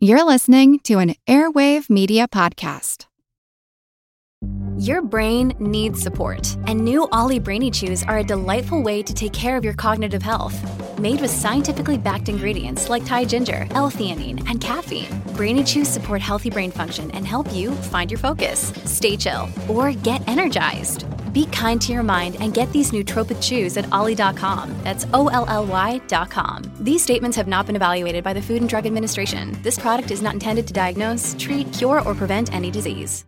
You're listening to an Airwave Media Podcast. Your brain needs support, and new OLLY Brainy Chews are a delightful way to take care of your cognitive health. Made with scientifically backed ingredients like Thai ginger, L-theanine, and caffeine, Brainy Chews support healthy brain function and help you find your focus, stay chill, or get energized. Be kind to your mind and get these nootropic chews at olly.com. That's O L L Y.com. These statements have not been evaluated by the Food and Drug Administration. This product is not intended to diagnose, treat, cure, or prevent any disease.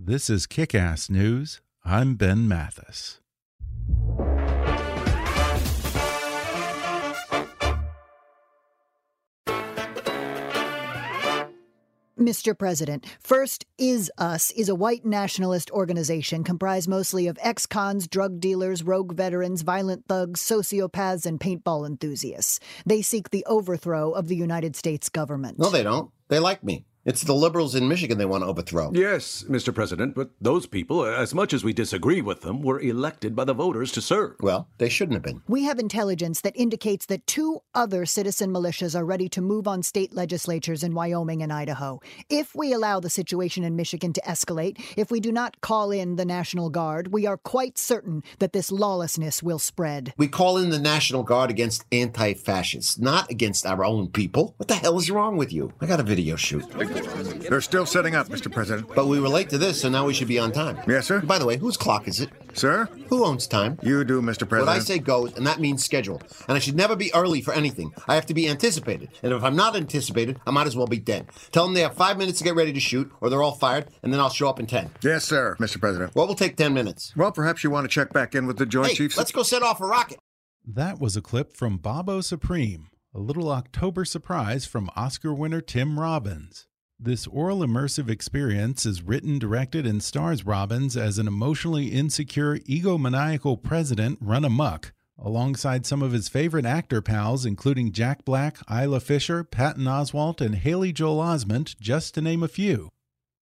This is Kick Ass News. I'm Ben Mathis. Mr. President, First Is Us is a white nationalist organization comprised mostly of ex cons, drug dealers, rogue veterans, violent thugs, sociopaths, and paintball enthusiasts. They seek the overthrow of the United States government. No, they don't. They like me. It's the liberals in Michigan they want to overthrow. Yes, Mr. President, but those people, as much as we disagree with them, were elected by the voters to serve. Well, they shouldn't have been. We have intelligence that indicates that two other citizen militias are ready to move on state legislatures in Wyoming and Idaho. If we allow the situation in Michigan to escalate, if we do not call in the National Guard, we are quite certain that this lawlessness will spread. We call in the National Guard against anti fascists, not against our own people. What the hell is wrong with you? I got a video shoot. They're still setting up, Mr. President. But we were late to this, so now we should be on time. Yes, sir. By the way, whose clock is it? Sir? Who owns time? You do, Mr. President. What I say goes, and that means schedule. And I should never be early for anything. I have to be anticipated. And if I'm not anticipated, I might as well be dead. Tell them they have five minutes to get ready to shoot, or they're all fired, and then I'll show up in ten. Yes, sir, Mr. President. Well, What will take ten minutes? Well, perhaps you want to check back in with the Joint hey, Chiefs. let's go set off a rocket. That was a clip from Bobo Supreme, a little October surprise from Oscar winner Tim Robbins. This aural immersive experience is written, directed, and stars Robbins as an emotionally insecure, egomaniacal president run amok, alongside some of his favorite actor pals, including Jack Black, Isla Fisher, Patton Oswalt, and Haley Joel Osment, just to name a few.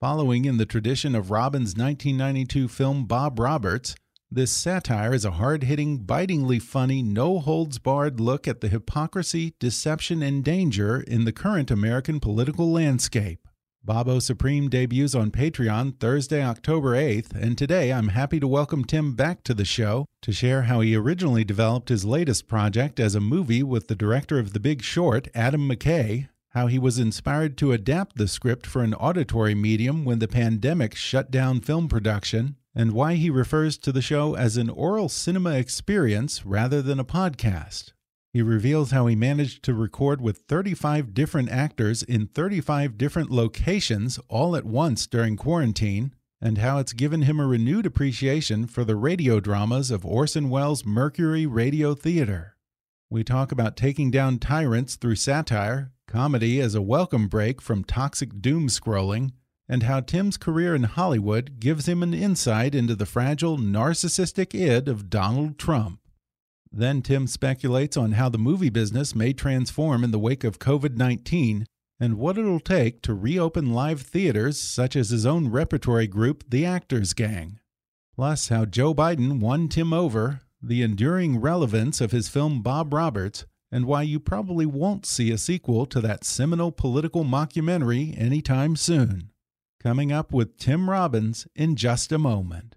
Following in the tradition of Robbins' 1992 film Bob Roberts, this satire is a hard hitting, bitingly funny, no holds barred look at the hypocrisy, deception, and danger in the current American political landscape. Bobo Supreme debuts on Patreon Thursday, October 8th, and today I'm happy to welcome Tim back to the show to share how he originally developed his latest project as a movie with the director of The Big Short, Adam McKay, how he was inspired to adapt the script for an auditory medium when the pandemic shut down film production, and why he refers to the show as an aural cinema experience rather than a podcast. He reveals how he managed to record with 35 different actors in 35 different locations all at once during quarantine, and how it's given him a renewed appreciation for the radio dramas of Orson Welles' Mercury Radio Theater. We talk about taking down tyrants through satire, comedy as a welcome break from toxic doom scrolling, and how Tim's career in Hollywood gives him an insight into the fragile, narcissistic id of Donald Trump. Then Tim speculates on how the movie business may transform in the wake of COVID 19 and what it'll take to reopen live theaters such as his own repertory group, The Actors Gang. Plus, how Joe Biden won Tim over, the enduring relevance of his film Bob Roberts, and why you probably won't see a sequel to that seminal political mockumentary anytime soon. Coming up with Tim Robbins in just a moment.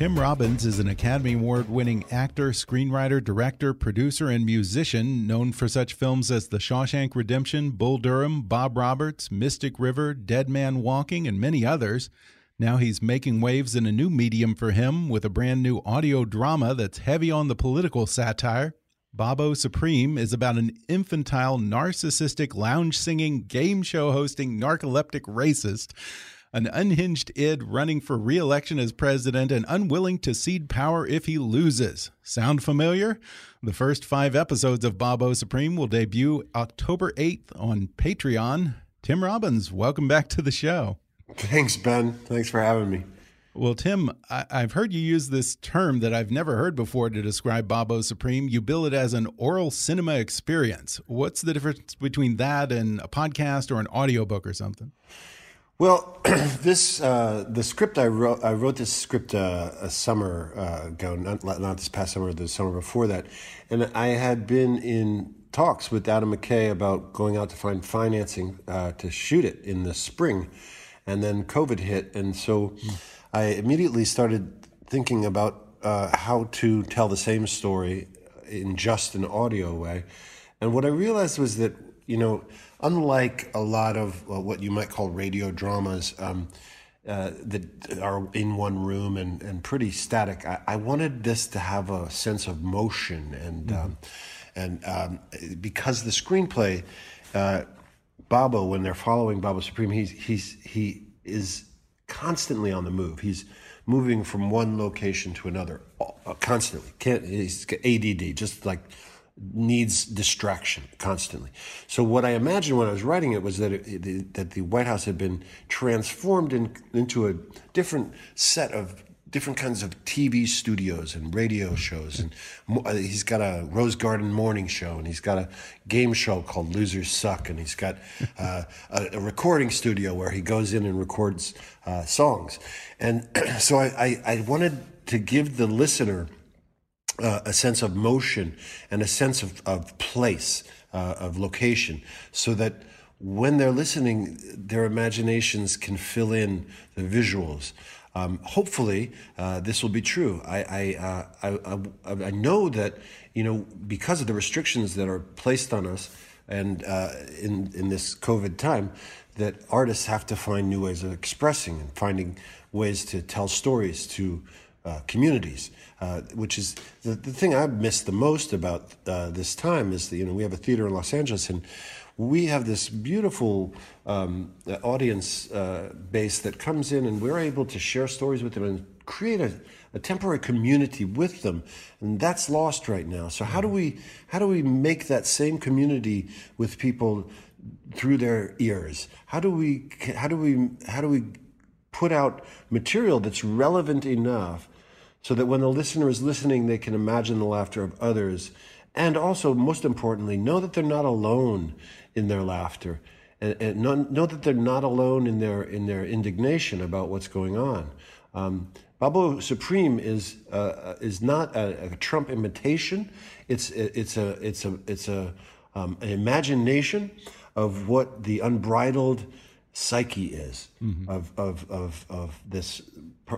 Tim Robbins is an Academy Award winning actor, screenwriter, director, producer, and musician known for such films as The Shawshank Redemption, Bull Durham, Bob Roberts, Mystic River, Dead Man Walking, and many others. Now he's making waves in a new medium for him with a brand new audio drama that's heavy on the political satire. Bobo Supreme is about an infantile, narcissistic, lounge singing, game show hosting, narcoleptic racist, an unhinged id running for re election as president and unwilling to cede power if he loses. Sound familiar? The first five episodes of Bobo Supreme will debut October 8th on Patreon. Tim Robbins, welcome back to the show. Thanks, Ben. Thanks for having me. Well, Tim, I have heard you use this term that I've never heard before to describe Bobo Supreme. You bill it as an aural cinema experience. What's the difference between that and a podcast or an audiobook or something? Well, this uh, the script I wrote. I wrote this script uh, a summer uh, ago, not, not this past summer, the summer before that, and I had been in talks with Adam McKay about going out to find financing uh, to shoot it in the spring, and then COVID hit, and so. I immediately started thinking about uh, how to tell the same story in just an audio way. And what I realized was that, you know, unlike a lot of well, what you might call radio dramas um, uh, that are in one room and, and pretty static, I, I, wanted this to have a sense of motion. And, mm-hmm. um, and um, because the screenplay, uh, Bobo, when they're following Bobo Supreme, he's, he's, he is constantly on the move. He's moving from one location to another uh, constantly. Can't he's ADD, just like needs distraction constantly. So what I imagined when I was writing it was that it, that the White House had been transformed in, into a different set of different kinds of TV studios and radio shows. And uh, he's got a Rose Garden morning show, and he's got a game show called Losers Suck, and he's got uh, a, a, recording studio where he goes in and records uh, songs. And so I, I, I, wanted to give the listener uh, a sense of motion and a sense of, of place, uh, of location, so that when they're listening, their imaginations can fill in the visuals. Um, hopefully, uh, this will be true. I I, uh, I, I, I know that you know because of the restrictions that are placed on us, and uh, in in this COVID time, that artists have to find new ways of expressing and finding ways to tell stories to uh, communities, uh, which is the, the thing I miss the most about uh, this time is that you know we have a theater in Los Angeles and we have this beautiful um, audience uh, base that comes in and we're able to share stories with them and create a, a, temporary community with them. And that's lost right now. So how do we how do we make that same community with people through their ears? How do we how do we how do we put out material that's relevant enough so that when the listener is listening they can imagine the laughter of others and also most importantly know that they're not alone in their laughter and, and know, know, that they're not alone in their in their indignation about what's going on. Um, Bobo Supreme is uh, is not a, a, Trump imitation. It's it's a it's a it's a um, an imagination of what the unbridled psyche is mm-hmm. of, of, of, of this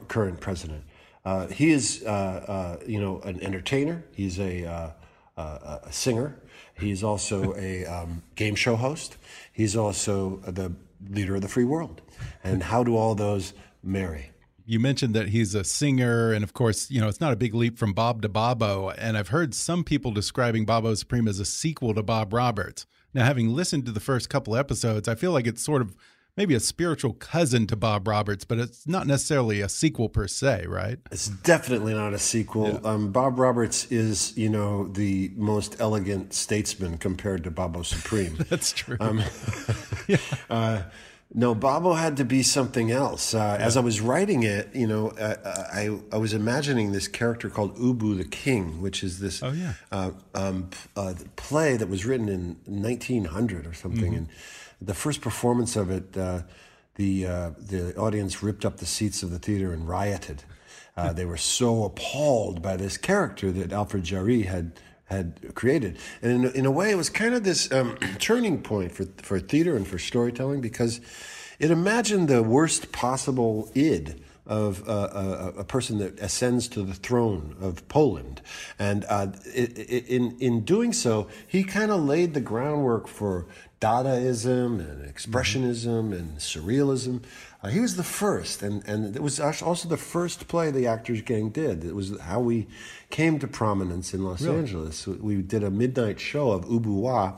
current president. Uh, he is, uh, uh, you know, an entertainer. He's a, uh, uh, a singer. He's also a um, game show host. He's also the leader of the free world. And how do all those marry? You mentioned that he's a singer, and of course, you know, it's not a big leap from Bob to Bobo. And I've heard some people describing Bobo Supreme as a sequel to Bob Roberts. Now, having listened to the first couple episodes, I feel like it's sort of maybe a spiritual cousin to Bob Roberts, but it's not necessarily a sequel per se, right? It's definitely not a sequel. Yeah. Um, Bob Roberts is, you know, the most elegant statesman compared to Bobo Supreme. That's true. Um, yeah. uh, no, Bobo had to be something else. Uh, yeah. As I was writing it, you know, uh, I I was imagining this character called Ubu the King, which is this oh, yeah. Uh, um, uh, play that was written in 1900 or something, mm-hmm. and the first performance of it, uh, the uh, the audience ripped up the seats of the theater and rioted. Uh, they were so appalled by this character that Alfred Jarry had had created, and in, in a way, it was kind of this um, turning point for for theater and for storytelling because it imagined the worst possible id of uh, a, a, person that ascends to the throne of Poland. And uh, in, in doing so, he kind of laid the groundwork for Dadaism and Expressionism and Surrealism. Uh, he was the first, and, and it was also the first play the Actors Gang did. It was how we came to prominence in Los Really? Angeles. We did a midnight show of Ubu Roi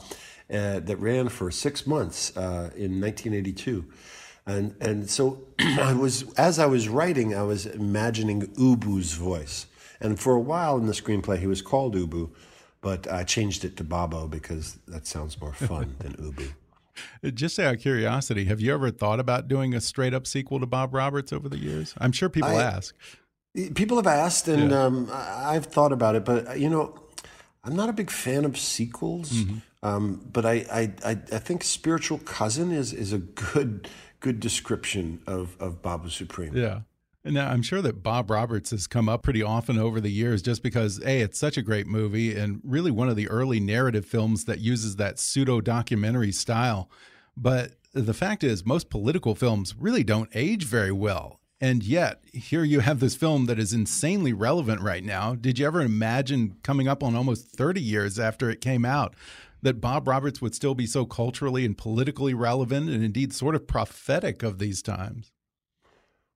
uh, that ran for six months uh, in 1982. And, and so I was, as I was writing, I was imagining Ubu's voice. And for a while in the screenplay, he was called Ubu, but I changed it to Bobo because that sounds more fun than Ubu. Just out of curiosity, have you ever thought about doing a straight up sequel to Bob Roberts over the years? I'm sure people I- ask. People have asked, and Yeah. um, I've thought about it, but you know, I'm not a big fan of sequels. Mm-hmm. Um, but I, I, I, I think spiritual cousin is is a good good description of of Bobo Supreme. Yeah. And now I'm sure that Bob Roberts has come up pretty often over the years just because, A, it's such a great movie and really one of the early narrative films that uses that pseudo documentary style. But the fact is, most political films really don't age very well. And yet, here you have this film that is insanely relevant right now. Did you ever imagine coming up on almost 30 years after it came out that Bob Roberts would still be so culturally and politically relevant and indeed sort of prophetic of these times?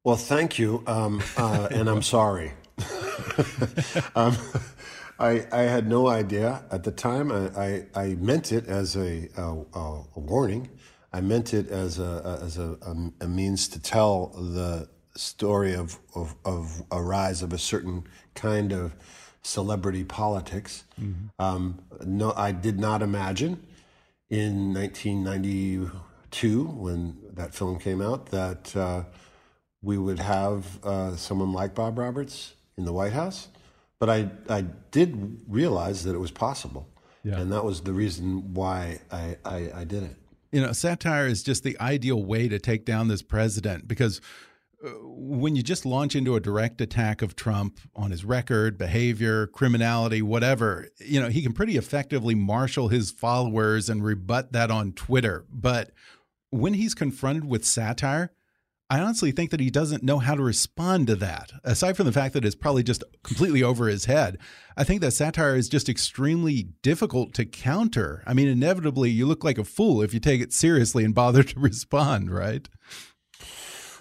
Well, thank you, um, uh, and I'm sorry. um, I, I had no idea at the time. I, I, I meant it as a, a, a warning. I meant it as a as a, a, means to tell the story of, of, of a rise of a certain kind of celebrity politics. Um, no, I did not imagine in 1992 when that film came out that uh, we would have uh, someone like Bob Roberts in the White House. But I, I did realize that it was possible. Yeah. And that was the reason why I, I, I did it. you know, satire is just the ideal way to take down this president because Uh, when you just launch into a direct attack of Trump on his record, behavior, criminality, whatever, you know, he can pretty effectively marshal his followers and rebut that on Twitter. But when he's confronted with satire, I honestly think that he doesn't know how to respond to that. Aside from the fact that it's probably just completely over his head, I think that satire is just extremely difficult to counter. I mean, inevitably, you look like a fool if you take it seriously and bother to respond, right?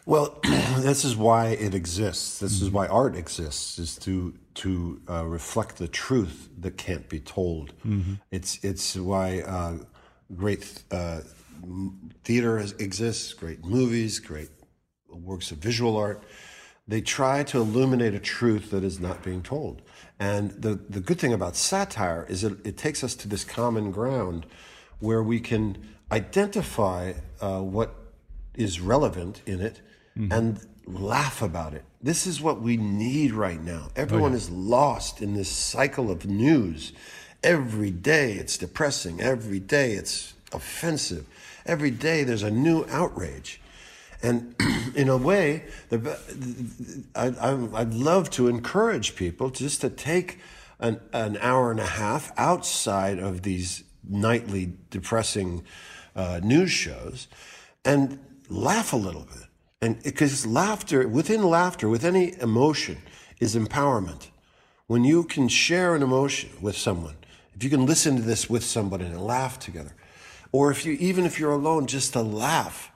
Well, this is why it exists. This is why art exists, is to to uh, reflect the truth that can't be told. It's it's why uh, great uh, theater exists, great movies, great works of visual art. They try to illuminate a truth that is not being told. And the, the good thing about satire is it, it takes us to this common ground where we can identify uh, what is relevant in it and laugh about it. This is what we need right now. Everyone is lost in this cycle of news. Every day it's depressing. Every day it's offensive. Every day there's a new outrage. And in a way, the, I, I, I'd love to encourage people just to take an, an hour and a half outside of these nightly depressing uh, news shows and laugh a little bit. And because laughter, within laughter, with any emotion, is empowerment. When you can share an emotion with someone, if you can listen to this with somebody and laugh together, or if you, even if you're alone, just to laugh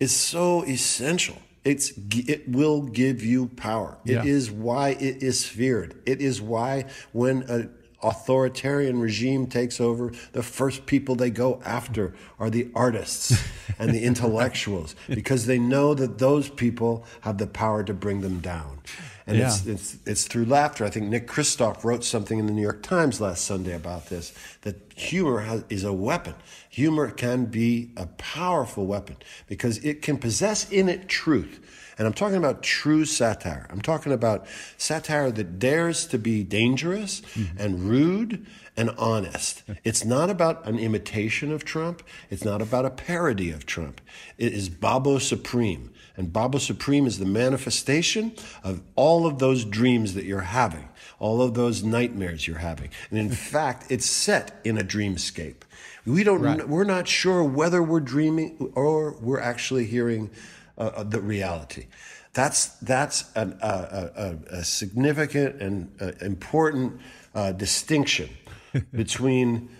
is so essential. It's, it will give you power. Yeah. It is why it is feared. It is why when an authoritarian regime takes over, the first people they go after are the artists and the intellectuals because they know that those people have the power to bring them down. And it's, Yeah. it's, it's through laughter. I think Nick Kristof wrote something in the New York Times last Sunday about this that humor has, is a weapon. Humor can be a powerful weapon because it can possess in it truth. And I'm talking about true satire. I'm talking about satire that dares to be dangerous mm-hmm. and rude and honest. It's not about an imitation of Trump. It's not about a parody of Trump. It is Bobo Supreme. And Bobo Supreme is the manifestation of all of those dreams that you're having, all of those nightmares you're having. And in fact, it's set in a dreamscape. We don't, we're not sure whether we're dreaming or we're actually hearing uh, uh, the reality. That's, that's an, uh, a, a, a significant and uh, important uh, distinction between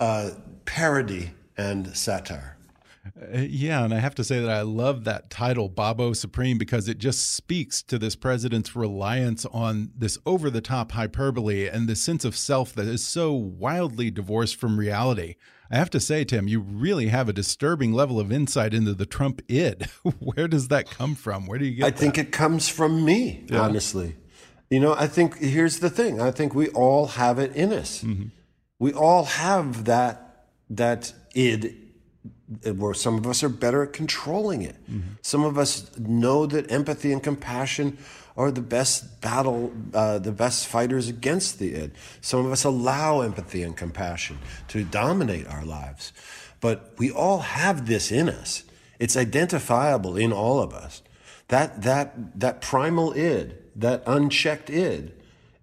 uh, parody and satire. Uh, yeah, and I have to say that I love that title, Bobo Supreme, because it just speaks to this president's reliance on this over the top hyperbole and this sense of self that is so wildly divorced from reality. I have to say, Tim, you really have a disturbing level of insight into the Trump id. Where does that come from? Where do you get I that? think it comes from me, yeah. honestly. You know, I think here's the thing. I think we all have it in us. Mm -hmm. We all have that that id where some of us are better at controlling it. Mm-hmm. Some of us know that empathy and compassion are the best battle, uh, the best fighters against the id. Some of us allow empathy and compassion to dominate our lives. But we all have this in us. It's identifiable in all of us. That, that, that primal id, that unchecked id,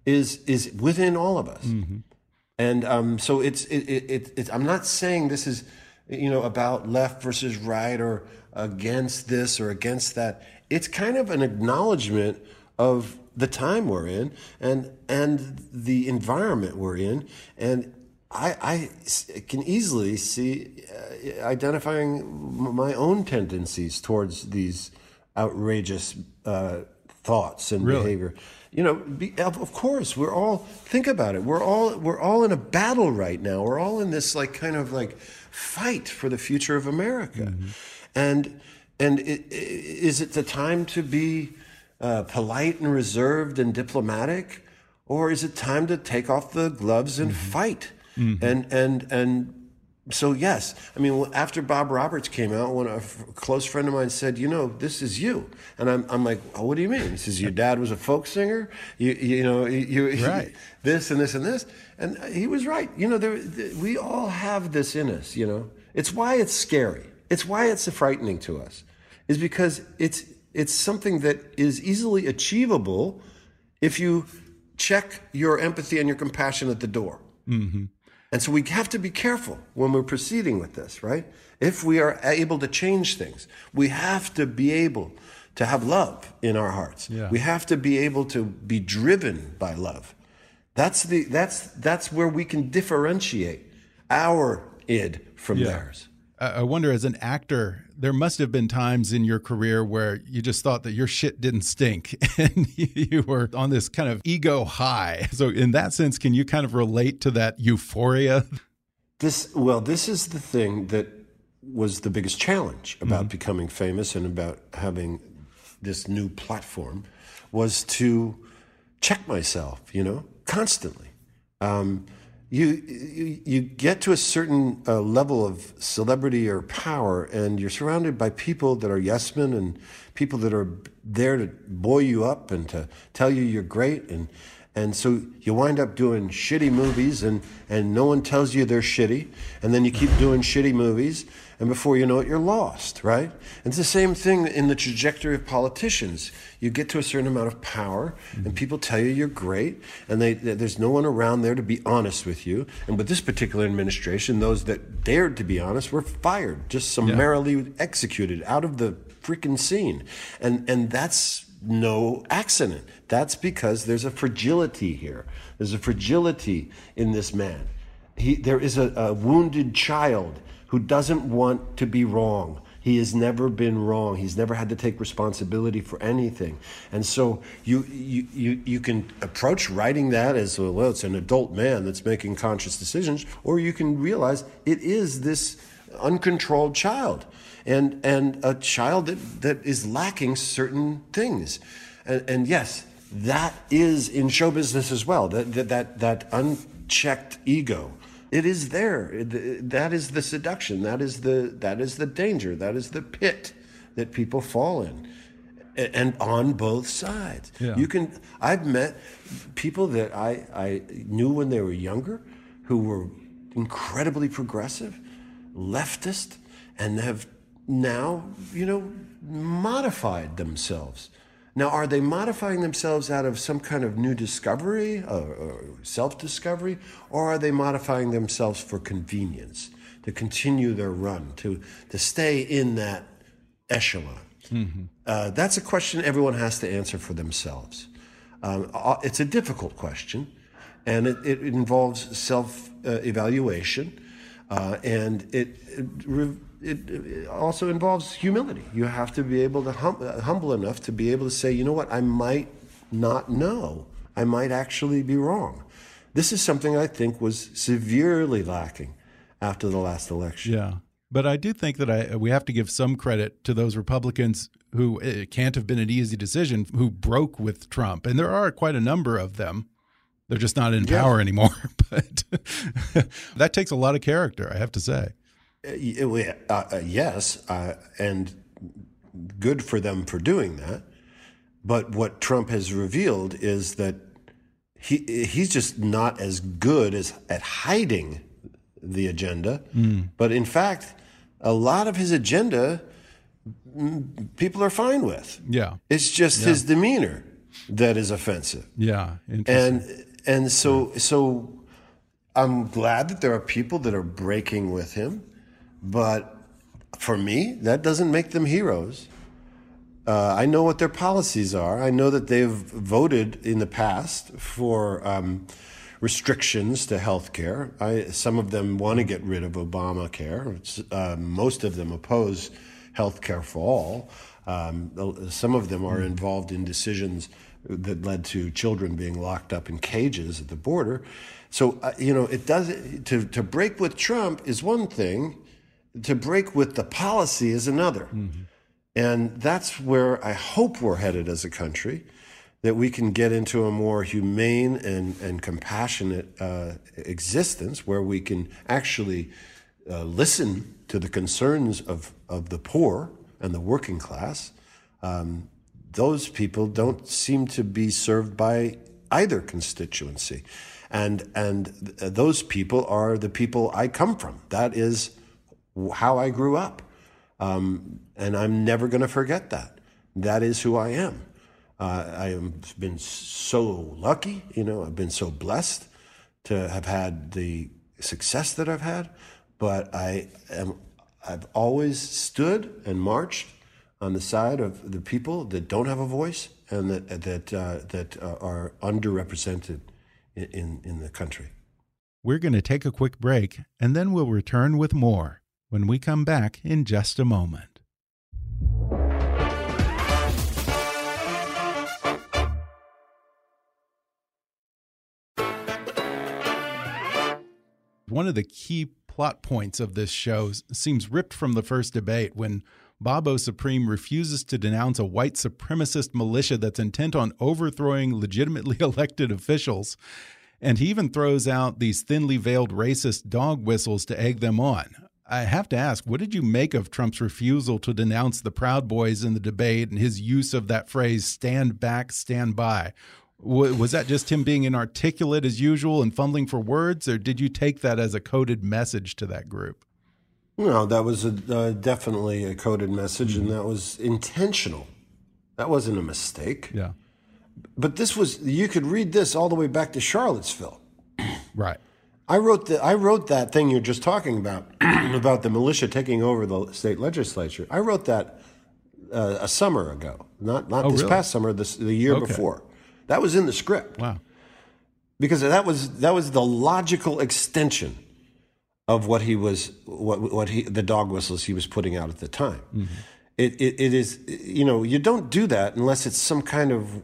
is, is within all of us. Mm-hmm. And um, so it's, it, it, it, I'm not saying this is you know, about left versus right or against this or against that. It's kind of an acknowledgement of the time we're in and and the environment we're in and I, I can easily see uh, identifying my own tendencies towards these outrageous uh, thoughts and really? behavior. You know, be, of course, we're all think about it. We're all we're all in a battle right now. We're all in this like kind of like fight for the future of America. Mm-hmm. And and it, is it the time to be uh, polite and reserved and diplomatic, or is it time to take off the gloves and mm-hmm. fight? Mm-hmm. And and and so yes, I mean after Bob Roberts came out, when a f- close friend of mine said, "You know, this is you," and I'm I'm like, oh, "What do you mean?" He says, "Your dad was a folk singer. You you know you, you right. this and this and this," and he was right. You know, there, we all have this in us. You know, it's why it's scary. It's why it's frightening to us, is because it's it's something that is easily achievable if you check your empathy and your compassion at the door. Mm-hmm. And so we have to be careful when we're proceeding with this, right? If we are able to change things, we have to be able to have love in our hearts. Yeah. We have to be able to be driven by love. That's the that's that's where we can differentiate our id from yeah. theirs. I wonder, as an actor, there must have been times in your career where you just thought that your shit didn't stink and you were on this kind of ego high. So, in that sense, can you kind of relate to that euphoria? This, well, this is the thing that was the biggest challenge about mm -hmm. becoming famous and about having this new platform was to check myself, you know, constantly. Um, you, you, you get to a certain uh, level of celebrity or power, and you're surrounded by people that are yes men and people that are there to buoy you up and to tell you you're great. And, and so you wind up doing shitty movies, and, and no one tells you they're shitty. And then you keep doing shitty movies, and before you know it, you're lost, right? And it's the same thing in the trajectory of politicians. You get to a certain amount of power, and mm-hmm. people tell you you're great, and they, there's no one around there to be honest with you. And with this particular administration, those that dared to be honest were fired, just summarily yeah. executed out of the freaking scene. And, and that's no accident. That's because there's a fragility here. There's a fragility in this man. He, there is a, a wounded child who doesn't want to be wrong. He has never been wrong. He's never had to take responsibility for anything. And so you, you, you, you can approach writing that as, well, it's an adult man that's making conscious decisions, or you can realize it is this uncontrolled child and, and a child that, that is lacking certain things. And, and yes, that is in show business as well, that, that, that, that unchecked ego it is there. That is the seduction. That is the that is the danger. That is the pit that people fall in, and on both sides. Yeah. You can. I've met people that I I knew when they were younger, who were incredibly progressive, leftist, and have now you know modified themselves now, are they modifying themselves out of some kind of new discovery, uh, or self discovery, or are they modifying themselves for convenience, to continue their run, to, to stay in that echelon? Mm-hmm. Uh, that's a question everyone has to answer for themselves. Um, uh, it's a difficult question, and it, it involves self uh, evaluation. Uh, and it, it, it, also involves humility. You have to be able to hum, uh, humble enough to be able to say, you know what, I might not know. I might actually be wrong. This is something I think was severely lacking after the last election. Yeah. But I do think that I we have to give some credit to those Republicans who it can't have been an easy decision who broke with Trump, and there are quite a number of them. They're just not in Yeah. power anymore. But that takes a lot of character, I have to say. Uh, uh, uh, yes, uh, and good for them for doing that. But what Trump has revealed is that he he's just not as good as at hiding the agenda. But in fact, a lot of his agenda mm, people are fine with. Yeah. It's just his demeanor that is offensive. Yeah. Interesting. And and so so I'm glad that there are people that are breaking with him, but for me, that doesn't make them heroes. Uh, I know what their policies are. I know that they've voted in the past for um, restrictions to health care. Some of them want to get rid of Obamacare. Uh, most of them oppose health care for all. Um, some of them are involved in decisions that led to children being locked up in cages at the border. So, uh, you know, it does to, to break with Trump is one thing, to break with the policy is another. And that's where I hope we're headed as a country, that we can get into a more humane and, and compassionate uh, existence where we can actually uh, listen to the concerns of, of the poor and the working class. Um, those people don't seem to be served by either constituency. And, and th- those people are the people I come from. That is how I grew up. Um, and I'm never going to forget that. That is who I am. Uh, I have been so lucky, you know, I've been so blessed to have had the success that I've had, but I am, I've always stood and marched on the side of the people that don't have a voice and that, that, uh, that uh, are underrepresented in, in, in the country. We're going to take a quick break and then we'll return with more when we come back in just a moment. One of the key plot points of this show seems ripped from the first debate when Bobo Supreme refuses to denounce a white supremacist militia that's intent on overthrowing legitimately elected officials. And he even throws out these thinly veiled racist dog whistles to egg them on. I have to ask, what did you make of Trump's refusal to denounce the Proud Boys in the debate and his use of that phrase, stand back, stand by? Was that just him being inarticulate as usual and fumbling for words, or did you take that as a coded message to that group? No, that was a, uh, definitely a coded message, and that was intentional. That wasn't a mistake. Yeah. But this was you could read this all the way back to Charlottesville. Right. I wrote the I wrote that thing you're just talking about about the militia taking over the state legislature. I wrote that uh, a summer ago, not not Oh, this really? past summer, this the year Okay. before. That was in the script Wow. because that was that was the logical extension of what he was what what he the dog whistles he was putting out at the time. It, it it is you know you don't do that unless it's some kind of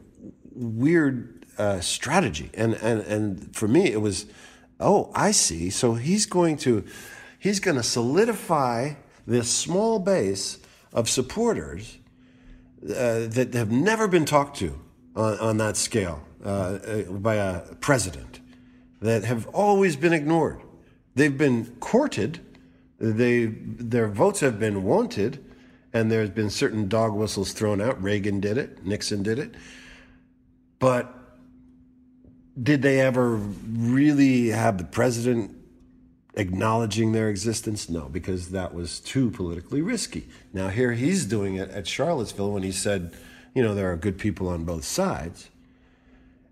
weird uh, strategy and and and for me it was oh I see so he's going to he's going to solidify this small base of supporters uh, that have never been talked to on, on that scale uh, uh, by a president, that have always been ignored. They've been courted, they, their votes have been wanted, and there's been certain dog whistles thrown out. Reagan did it, Nixon did it. But did they ever really have the president acknowledging their existence? No, because that was too politically risky. Now, here he's doing it at Charlottesville when he said, you know, there are good people on both sides.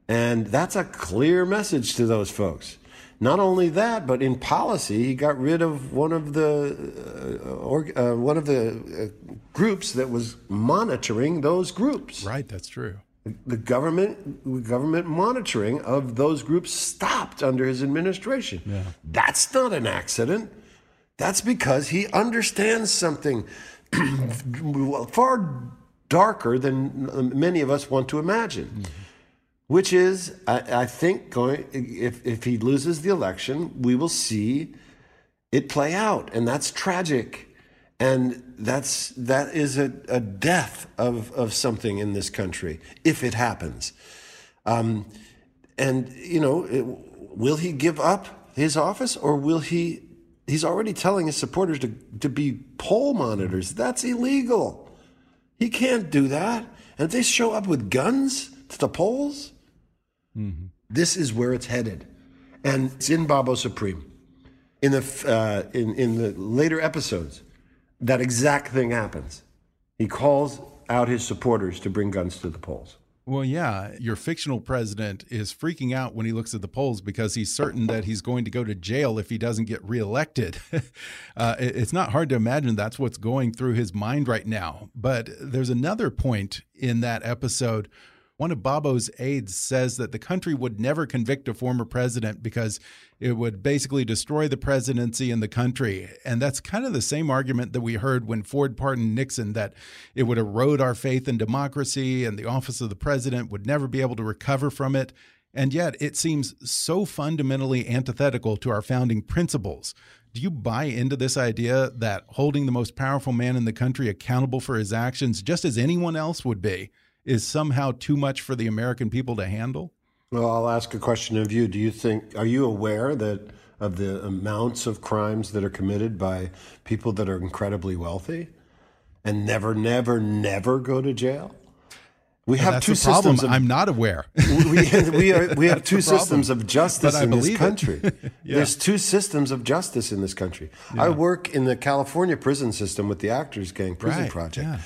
And that's a clear message to those folks. Not only that, but in policy, he got rid of one of the uh, or, uh, one of the uh, groups that was monitoring those groups. Right. That's true. The government government monitoring of those groups stopped under his administration. Yeah. That's not an accident. That's because he understands something far darker than many of us want to imagine. Mm-hmm. Which is, I, I think, going if if he loses the election, we will see it play out, and that's tragic. And that's that is a, a death of, of something in this country if it happens. Um, and you know it, will he give up his office or will he he's already telling his supporters to, to be poll monitors. That's illegal. He can't do that. And if they show up with guns to the polls mm-hmm. this is where it's headed and it's in Bobo Supreme in the uh, in, in the later episodes that exact thing happens. He calls out his supporters to bring guns to the polls. Well, yeah, your fictional president is freaking out when he looks at the polls because he's certain that he's going to go to jail if he doesn't get reelected. uh, it's not hard to imagine that's what's going through his mind right now. But there's another point in that episode one of Bobo's aides says that the country would never convict a former president because it would basically destroy the presidency and the country. And that's kind of the same argument that we heard when Ford pardoned Nixon that it would erode our faith in democracy and the office of the president would never be able to recover from it. And yet it seems so fundamentally antithetical to our founding principles. Do you buy into this idea that holding the most powerful man in the country accountable for his actions, just as anyone else would be, is somehow too much for the American people to handle? Well, I'll ask a question of you. Do you think, are you aware that of the amounts of crimes that are committed by people that are incredibly wealthy and never, never, never go to jail? We have two systems. Of, I'm not aware. we, we, are, we have two systems of justice in this country. yeah. There's two systems of justice in this country. Yeah. I work in the California prison system with the Actors Gang Prison right. Project. Yeah.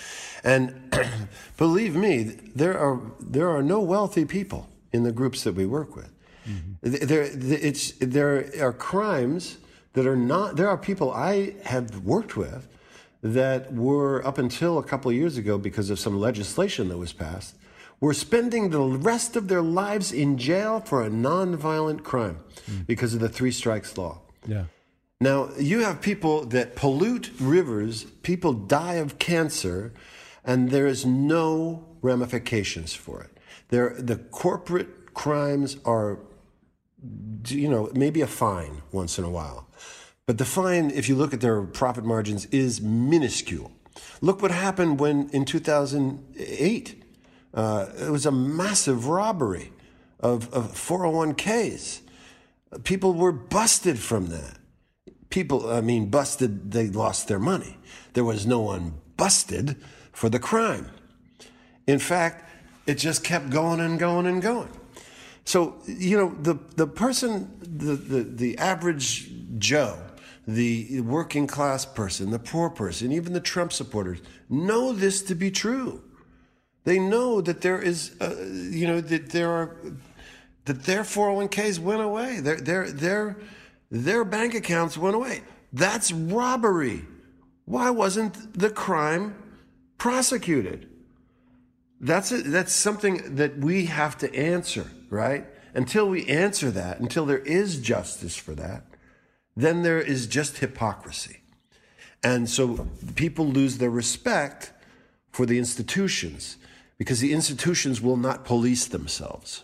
And believe me, there are there are no wealthy people in the groups that we work with. Mm-hmm. There, it's, there are crimes that are not. There are people I have worked with that were up until a couple of years ago because of some legislation that was passed were spending the rest of their lives in jail for a nonviolent crime mm. because of the three strikes law. Yeah. Now, you have people that pollute rivers, people die of cancer, and there is no ramifications for it. There, the corporate crimes are, you know, maybe a fine once in a while. But the fine, if you look at their profit margins, is minuscule. Look what happened when in 2008, uh, it was a massive robbery of, of 401ks. People were busted from that. People, I mean, busted, they lost their money. There was no one busted for the crime. In fact, it just kept going and going and going. So, you know, the, the person, the, the, the average Joe, the working class person, the poor person, even the Trump supporters know this to be true. They know that there is, uh, you know, that there are, that their 401ks went away. Their, their, their, their bank accounts went away. That's robbery. Why wasn't the crime prosecuted? That's a, that's something that we have to answer, right? Until we answer that, until there is justice for that, then there is just hypocrisy. And so people lose their respect for the institutions because the institutions will not police themselves.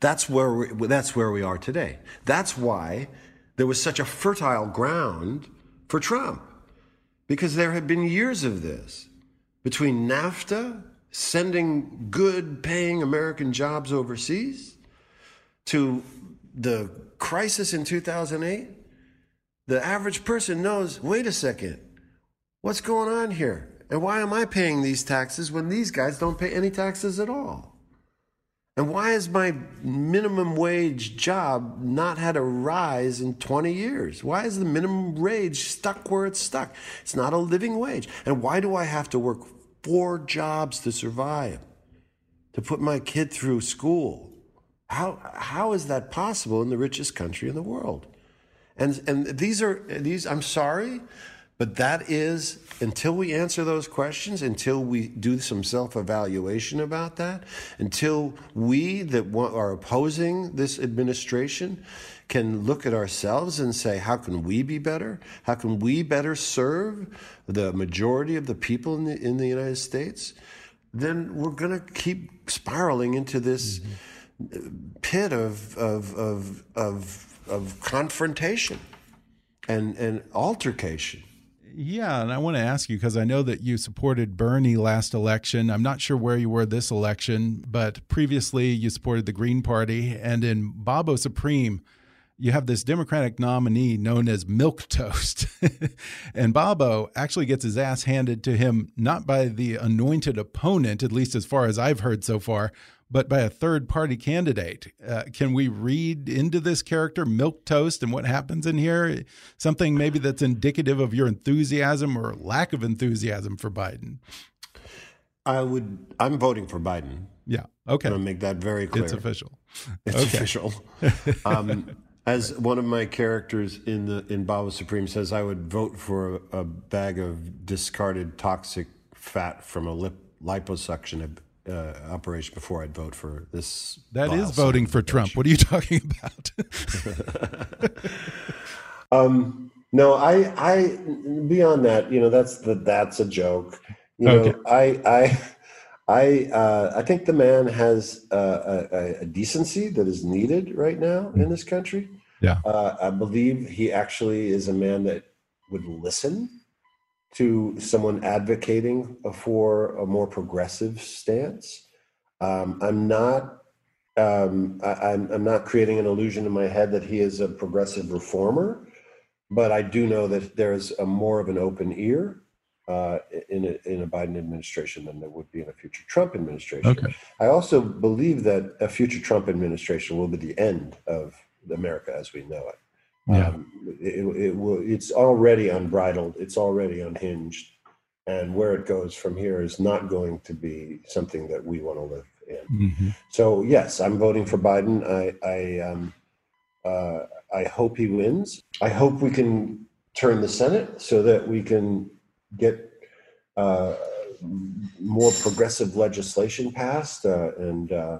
That's where we, that's where we are today. That's why there was such a fertile ground for Trump because there had been years of this between NAFTA, sending good paying American jobs overseas, to the crisis in 2008, the average person knows wait a second, what's going on here? And why am I paying these taxes when these guys don't pay any taxes at all? And why has my minimum wage job not had a rise in 20 years? Why is the minimum wage stuck where it's stuck? It's not a living wage. And why do I have to work four jobs to survive, to put my kid through school? How, how is that possible in the richest country in the world? And, and these are, these, I'm sorry, But that is, until we answer those questions, until we do some self evaluation about that, until we that are opposing this administration can look at ourselves and say, how can we be better? How can we better serve the majority of the people in the, in the United States? Then we're going to keep spiraling into this mm-hmm. pit of, of, of, of, of confrontation and, and altercation. Yeah, and I want to ask you because I know that you supported Bernie last election. I'm not sure where you were this election, but previously you supported the Green Party. And in Bobo Supreme, you have this Democratic nominee known as Milk Toast. and Bobo actually gets his ass handed to him not by the anointed opponent, at least as far as I've heard so far, but by a third party candidate. Uh, can we read into this character, Milk Toast, and what happens in here? Something maybe that's indicative of your enthusiasm or lack of enthusiasm for Biden? I would, I'm voting for Biden. Yeah. Okay. I'm going to make that very clear. It's official. It's okay. official. um, as one of my characters in the in Bobo Supreme says, I would vote for a, a bag of discarded toxic fat from a lip, liposuction uh, operation before I'd vote for this. That is voting for Trump. What are you talking about? um, no, I, I beyond that, you know, that's the that's a joke. You okay. know, I, I. I uh, I think the man has uh, a, a, decency that is needed right now in this country. Yeah. Uh, I believe he actually is a man that would listen to someone advocating for a more progressive stance. Um, I'm not. Um, I, am I'm, I'm not creating an illusion in my head that he is a progressive reformer, but I do know that there is a more of an open ear uh, in a, in a Biden administration than there would be in a future Trump administration. Okay. I also believe that a future Trump administration will be the end of America as we know it. Yeah. Um, it, it will, it's already unbridled. It's already unhinged. And where it goes from here is not going to be something that we want to live in. Mm-hmm. So yes, I'm voting for Biden. I, I, um, uh, I hope he wins. I hope we can turn the Senate so that we can get uh, more progressive legislation passed uh, and uh,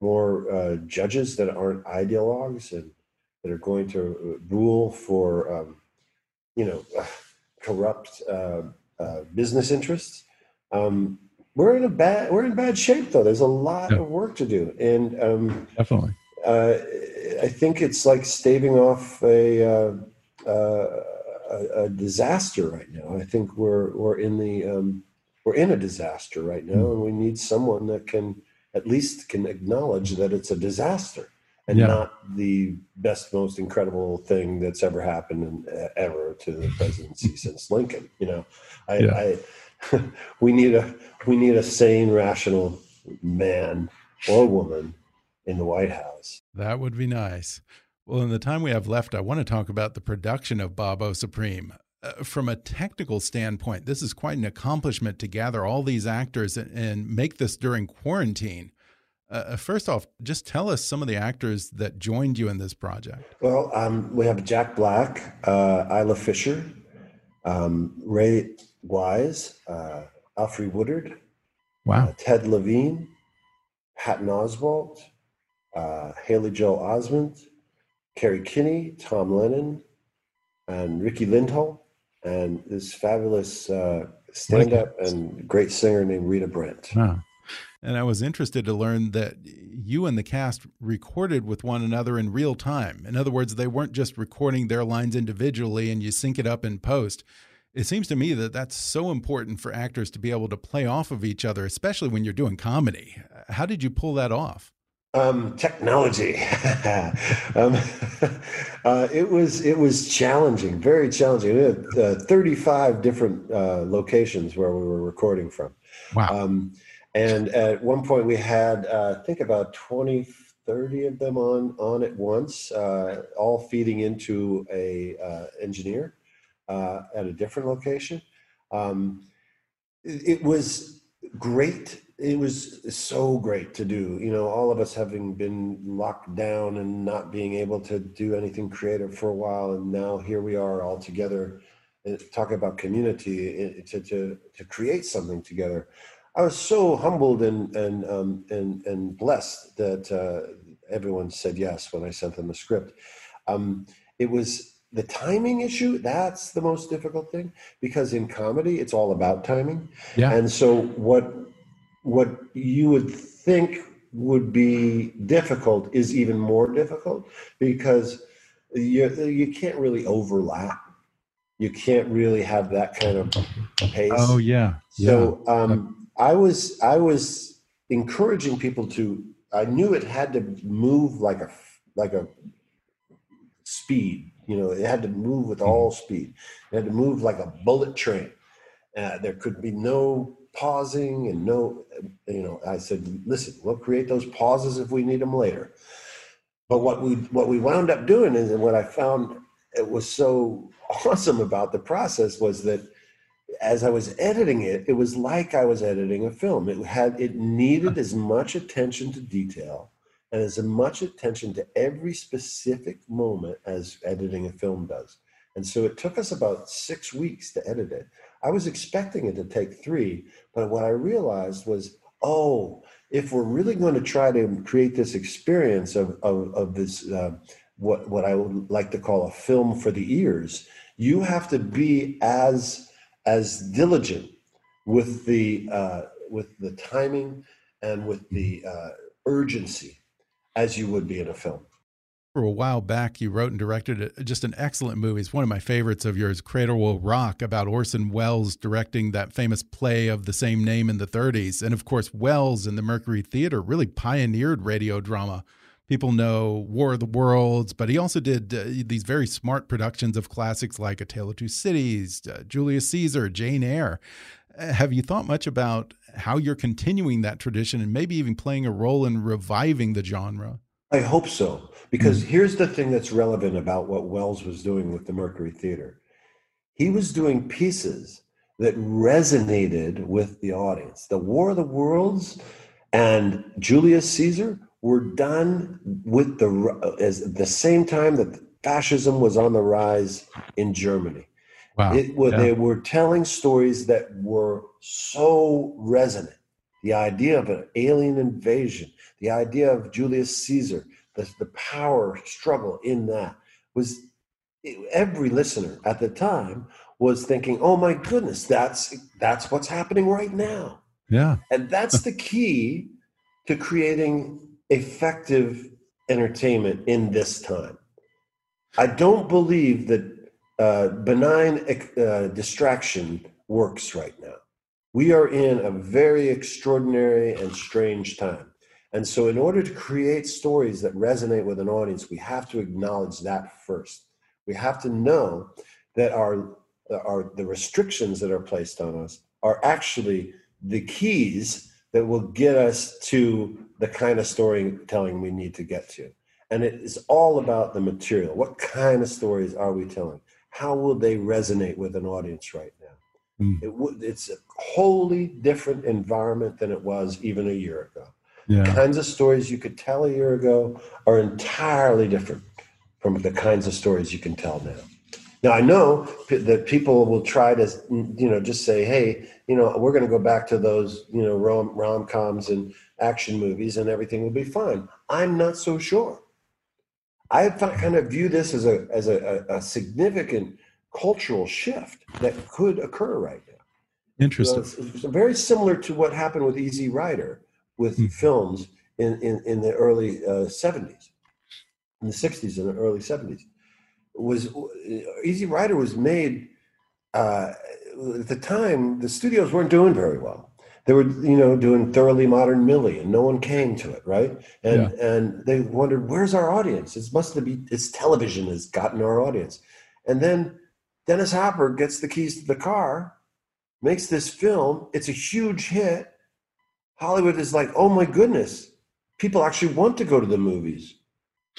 more uh, judges that aren't ideologues and that are going to uh, rule for, um, you know, corrupt uh, uh, business interests. Um, we're in a bad we're in bad shape though. There's a lot yeah. of work to do, and um, definitely, uh, I think it's like staving off a, uh, a, a disaster right now. I think we're we're in the um, we're in a disaster right now, mm. and we need someone that can at least can acknowledge that it's a disaster and yeah. not the best, most incredible thing that's ever happened in, uh, ever to the presidency since Lincoln. You know, I, yeah. I we need a we need a sane, rational man or woman in the White House. That would be nice. Well, in the time we have left, I want to talk about the production of Bobo Supreme. Uh, from a technical standpoint, this is quite an accomplishment to gather all these actors and, and make this during quarantine. Uh, uh, first off, just tell us some of the actors that joined you in this project. Well, um, we have Jack Black, uh, Isla Fisher, um, Ray Wise, uh, Alfre Woodard, wow, uh, Ted Levine, Patton Oswalt, Haley Joel Osment, Kerri Kenney, Tom Lennon, and Riki Lindhome and this fabulous uh, stand up and great singer named Rita Brent. Wow. And I was interested to learn that you and the cast recorded with one another in real time. In other words, they weren't just recording their lines individually and you sync it up in post. It seems to me that that's so important for actors to be able to play off of each other, especially when you're doing comedy. How did you pull that off? Um, technology. um, uh, it was it was challenging, very challenging. We had uh, 35 different uh, locations where we were recording from. Wow. Um, and at one point we had, uh, I think, about 20, 30 of them on on at once, uh, all feeding into a uh, engineer at a different location. Um, it, it was great it was so great to do. You know, all of us having been locked down and not being able to do anything creative for a while, and now here we are all together uh, talking about community uh, to, to, to create something together. I was so humbled and and um, and and blessed that uh, everyone said yes when I sent them the script. Um, it was the timing issue. That's the most difficult thing because in comedy, it's all about timing. Yeah. And so what what you would think would be difficult is even more difficult because you you can't really overlap. You can't really have that kind of pace. Oh yeah. So um, I was I was encouraging people to. I knew it had to move like a like a speed. You know, it had to move with all speed. It had to move like a bullet train. Uh, there could be no pausing and no. You know, I said, listen, we'll create those pauses if we need them later. But what we what we wound up doing is, and what I found it was so awesome about the process was that as I was editing it, it was like I was editing a film. It had it needed as much attention to detail and as much attention to every specific moment as editing a film does. And so it took us about six weeks to edit it. I was expecting it to take three, but what I realized was, oh, if we're really going to try to create this experience of of, of this uh, what what I would like to call a film for the ears, you have to be as as diligent with the uh, with the timing and with the uh, urgency as you would be in a film. For a while back, you wrote and directed just an excellent movie. It's one of my favorites of yours, Cradle Will Rock, about Orson Welles directing that famous play of the same name in the 30s. And of course, Welles and the Mercury Theater really pioneered radio drama. People know War of the Worlds, but he also did uh, these very smart productions of classics like A Tale of Two Cities, uh, Julius Caesar, Jane Eyre. Uh, have you thought much about how you're continuing that tradition and maybe even playing a role in reviving the genre? I hope so, because here's the thing that's relevant about what Welles was doing with the Mercury Theater. He was doing pieces that resonated with the audience. The War of the Worlds and Julius Caesar were done with the as the same time that fascism was on the rise in Germany. Wow. It, yeah. They were telling stories that were so resonant. The idea of an alien invasion, the idea of Julius Caesar, the, the power struggle in that was every listener at the time was thinking, "Oh my goodness, that's that's what's happening right now." Yeah, and that's the key to creating effective entertainment in this time. I don't believe that uh, benign uh, distraction works right now. We are in a very extraordinary and strange time. And so, in order to create stories that resonate with an audience, we have to acknowledge that first. We have to know that our, our the restrictions that are placed on us are actually the keys that will get us to the kind of storytelling we need to get to. And it is all about the material. What kind of stories are we telling? How will they resonate with an audience right now? Mm. It it's a wholly different environment than it was even a year ago. Yeah. The kinds of stories you could tell a year ago are entirely different from the kinds of stories you can tell now. Now I know that people will try to, you know, just say, "Hey, you know, we're going to go back to those, you know, rom rom coms and action movies, and everything will be fine." I'm not so sure. I kind of view this as a as a, a significant cultural shift that could occur right now. Interesting. So it's, it's very similar to what happened with Easy Rider with mm. films in, in, in the early uh, 70s, in the 60s and the early 70s was Easy Rider was made uh, at the time. The studios weren't doing very well. They were, you know, doing thoroughly modern Millie, and no one came to it, right? And yeah. and they wondered, where's our audience? It must be it's television has gotten our audience. And then Dennis Hopper gets the keys to the car, makes this film. It's a huge hit. Hollywood is like, oh my goodness, people actually want to go to the movies.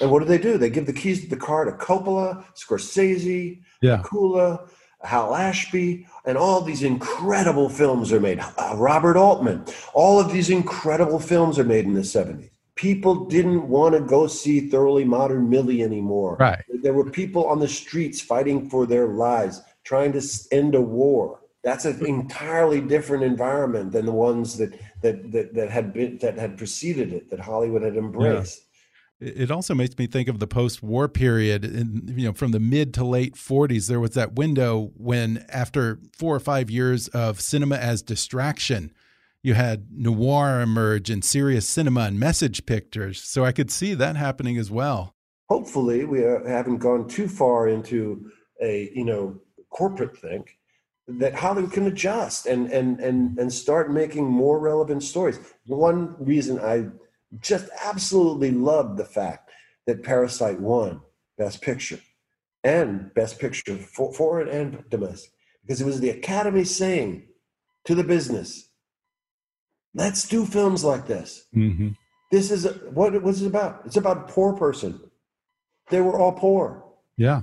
And what do they do? They give the keys to the car to Coppola, Scorsese, yeah. Kula, Hal Ashby, and all these incredible films are made. Uh, Robert Altman. All of these incredible films are made in the 70s. People didn't want to go see Thoroughly Modern Millie anymore. Right. There were people on the streets fighting for their lives. trying to end a war. That's an entirely different environment than the ones that that that, that had been that had preceded it, that Hollywood had embraced. Yeah. It also makes me think of the post-war period. In, you know, from the mid to late '40s, there was that window when, after four or five years of cinema as distraction, you had noir emerge and serious cinema and message pictures. So I could see that happening as well. Hopefully, we haven't gone too far into a you know corporate thing that Hollywood can adjust and and and and start making more relevant stories. One reason I just absolutely loved the fact that Parasite won Best Picture and Best Picture for foreign and domestic because it was the Academy saying to the business, "Let's do films like this. Mm-hmm. This is a, what it was about. It's about a poor person. They were all poor. Yeah,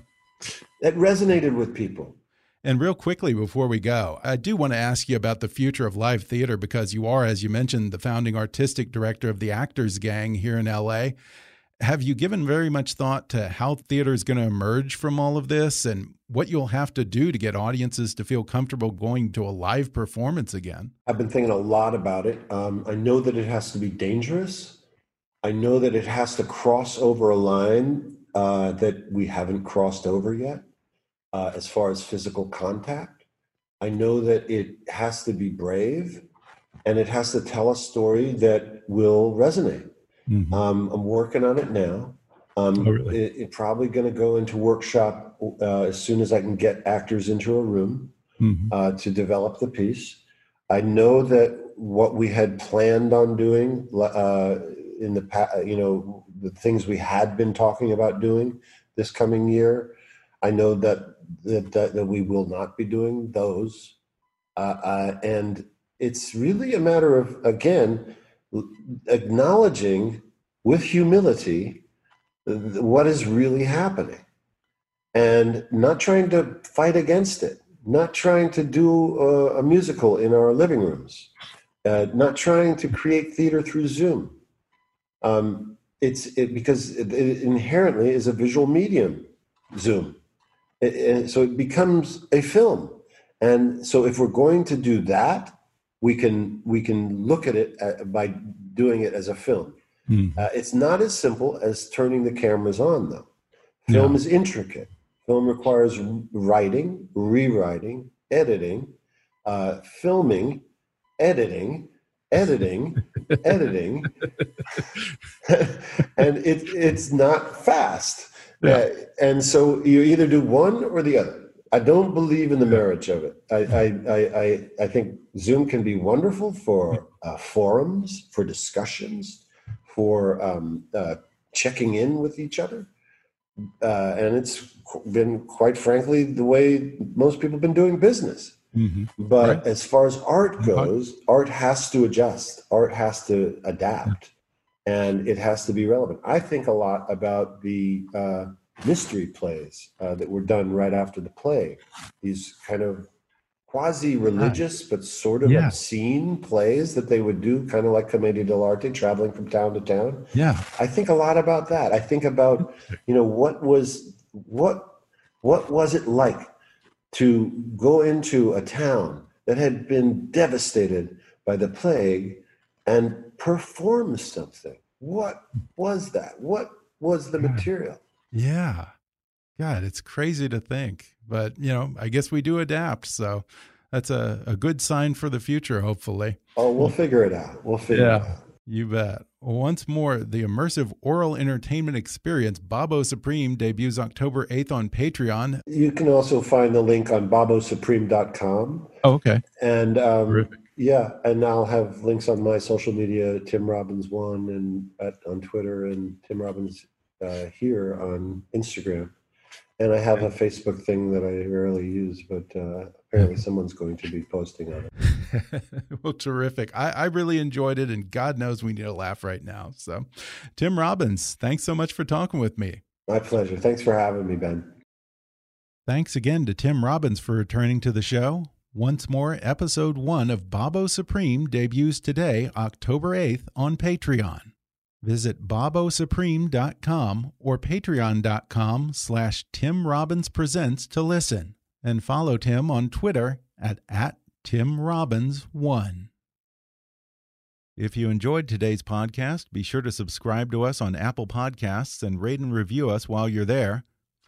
that resonated with people." And real quickly before we go, I do want to ask you about the future of live theater because you are, as you mentioned, the founding artistic director of the Actors Gang here in LA. Have you given very much thought to how theater is going to emerge from all of this and what you'll have to do to get audiences to feel comfortable going to a live performance again? I've been thinking a lot about it. Um, I know that it has to be dangerous. I know that it has to cross over a line uh, that we haven't crossed over yet uh, as far as physical contact. I know that it has to be brave and it has to tell a story that will resonate. Mm-hmm. Um, I'm working on it now. Um, oh, really? it, it, probably going to go into workshop uh, as soon as I can get actors into a room mm-hmm. uh, to develop the piece. I know that what we had planned on doing uh, in the past, you know, the things we had been talking about doing this coming year, I know that that, that, that we will not be doing those. Uh, uh, and it's really a matter of, again, acknowledging with humility what is really happening and not trying to fight against it, not trying to do a, a musical in our living rooms, uh, not trying to create theater through Zoom. Um, it's it, because it, it inherently is a visual medium, Zoom and so it becomes a film. And so if we're going to do that we can we can look at it uh, by doing it as a film. Mm. uh, it's not as simple as turning the cameras on though. Film no. is intricate. Film requires writing rewriting editing uh, filming editing editing editing. And it, it's not fast yeah. Uh, and so you either do one or the other. I don't believe in the marriage of it. I, I, I, I, think Zoom can be wonderful for uh, forums, for discussions, for um, uh, checking in with each other. Uh, and it's been, quite frankly, the way most people have been doing business. Mm-hmm. But right. as far as art goes, art has to adjust, art has to adapt and it has to be relevant. I think a lot about the uh, mystery plays uh, that were done right after the play. These kind of quasi-religious but sort of yeah. obscene plays that they would do, kind of like Commedia dell'arte, traveling from town to town. Yeah, I think a lot about that. I think about you know what was what what was it like to go into a town that had been devastated by the plague and perform something. What was that? What was the material? Yeah. God, it's crazy to think. But, you know, I guess we do adapt. So that's a, a good sign for the future, hopefully. Oh, we'll figure it out. We'll figure yeah, it out. You bet. Once more, the immersive aural entertainment experience, Bobo Supreme, debuts October 8th on Patreon. You can also find the link on bobosupreme.com. Oh, okay. And um, yeah, and I'll have links on my social media, Tim Robbins one, and at, on Twitter, and Tim Robbins uh, here on Instagram. And I have a Facebook thing that I rarely use, but uh, apparently someone's going to be posting on it. well, terrific. I, I really enjoyed it, and God knows we need a laugh right now. So, Tim Robbins, thanks so much for talking with me. My pleasure. Thanks for having me, Ben. Thanks again to Tim Robbins for returning to the show. Once more, episode one of Bobo Supreme debuts today, October 8th, on Patreon. Visit bobosupreme.com or patreon.com slash Tim Robbins Presents to listen. and follow Tim on Twitter at, at TimRobbins1. If you enjoyed today's podcast, be sure to subscribe to us on Apple Podcasts and rate and review us while you're there.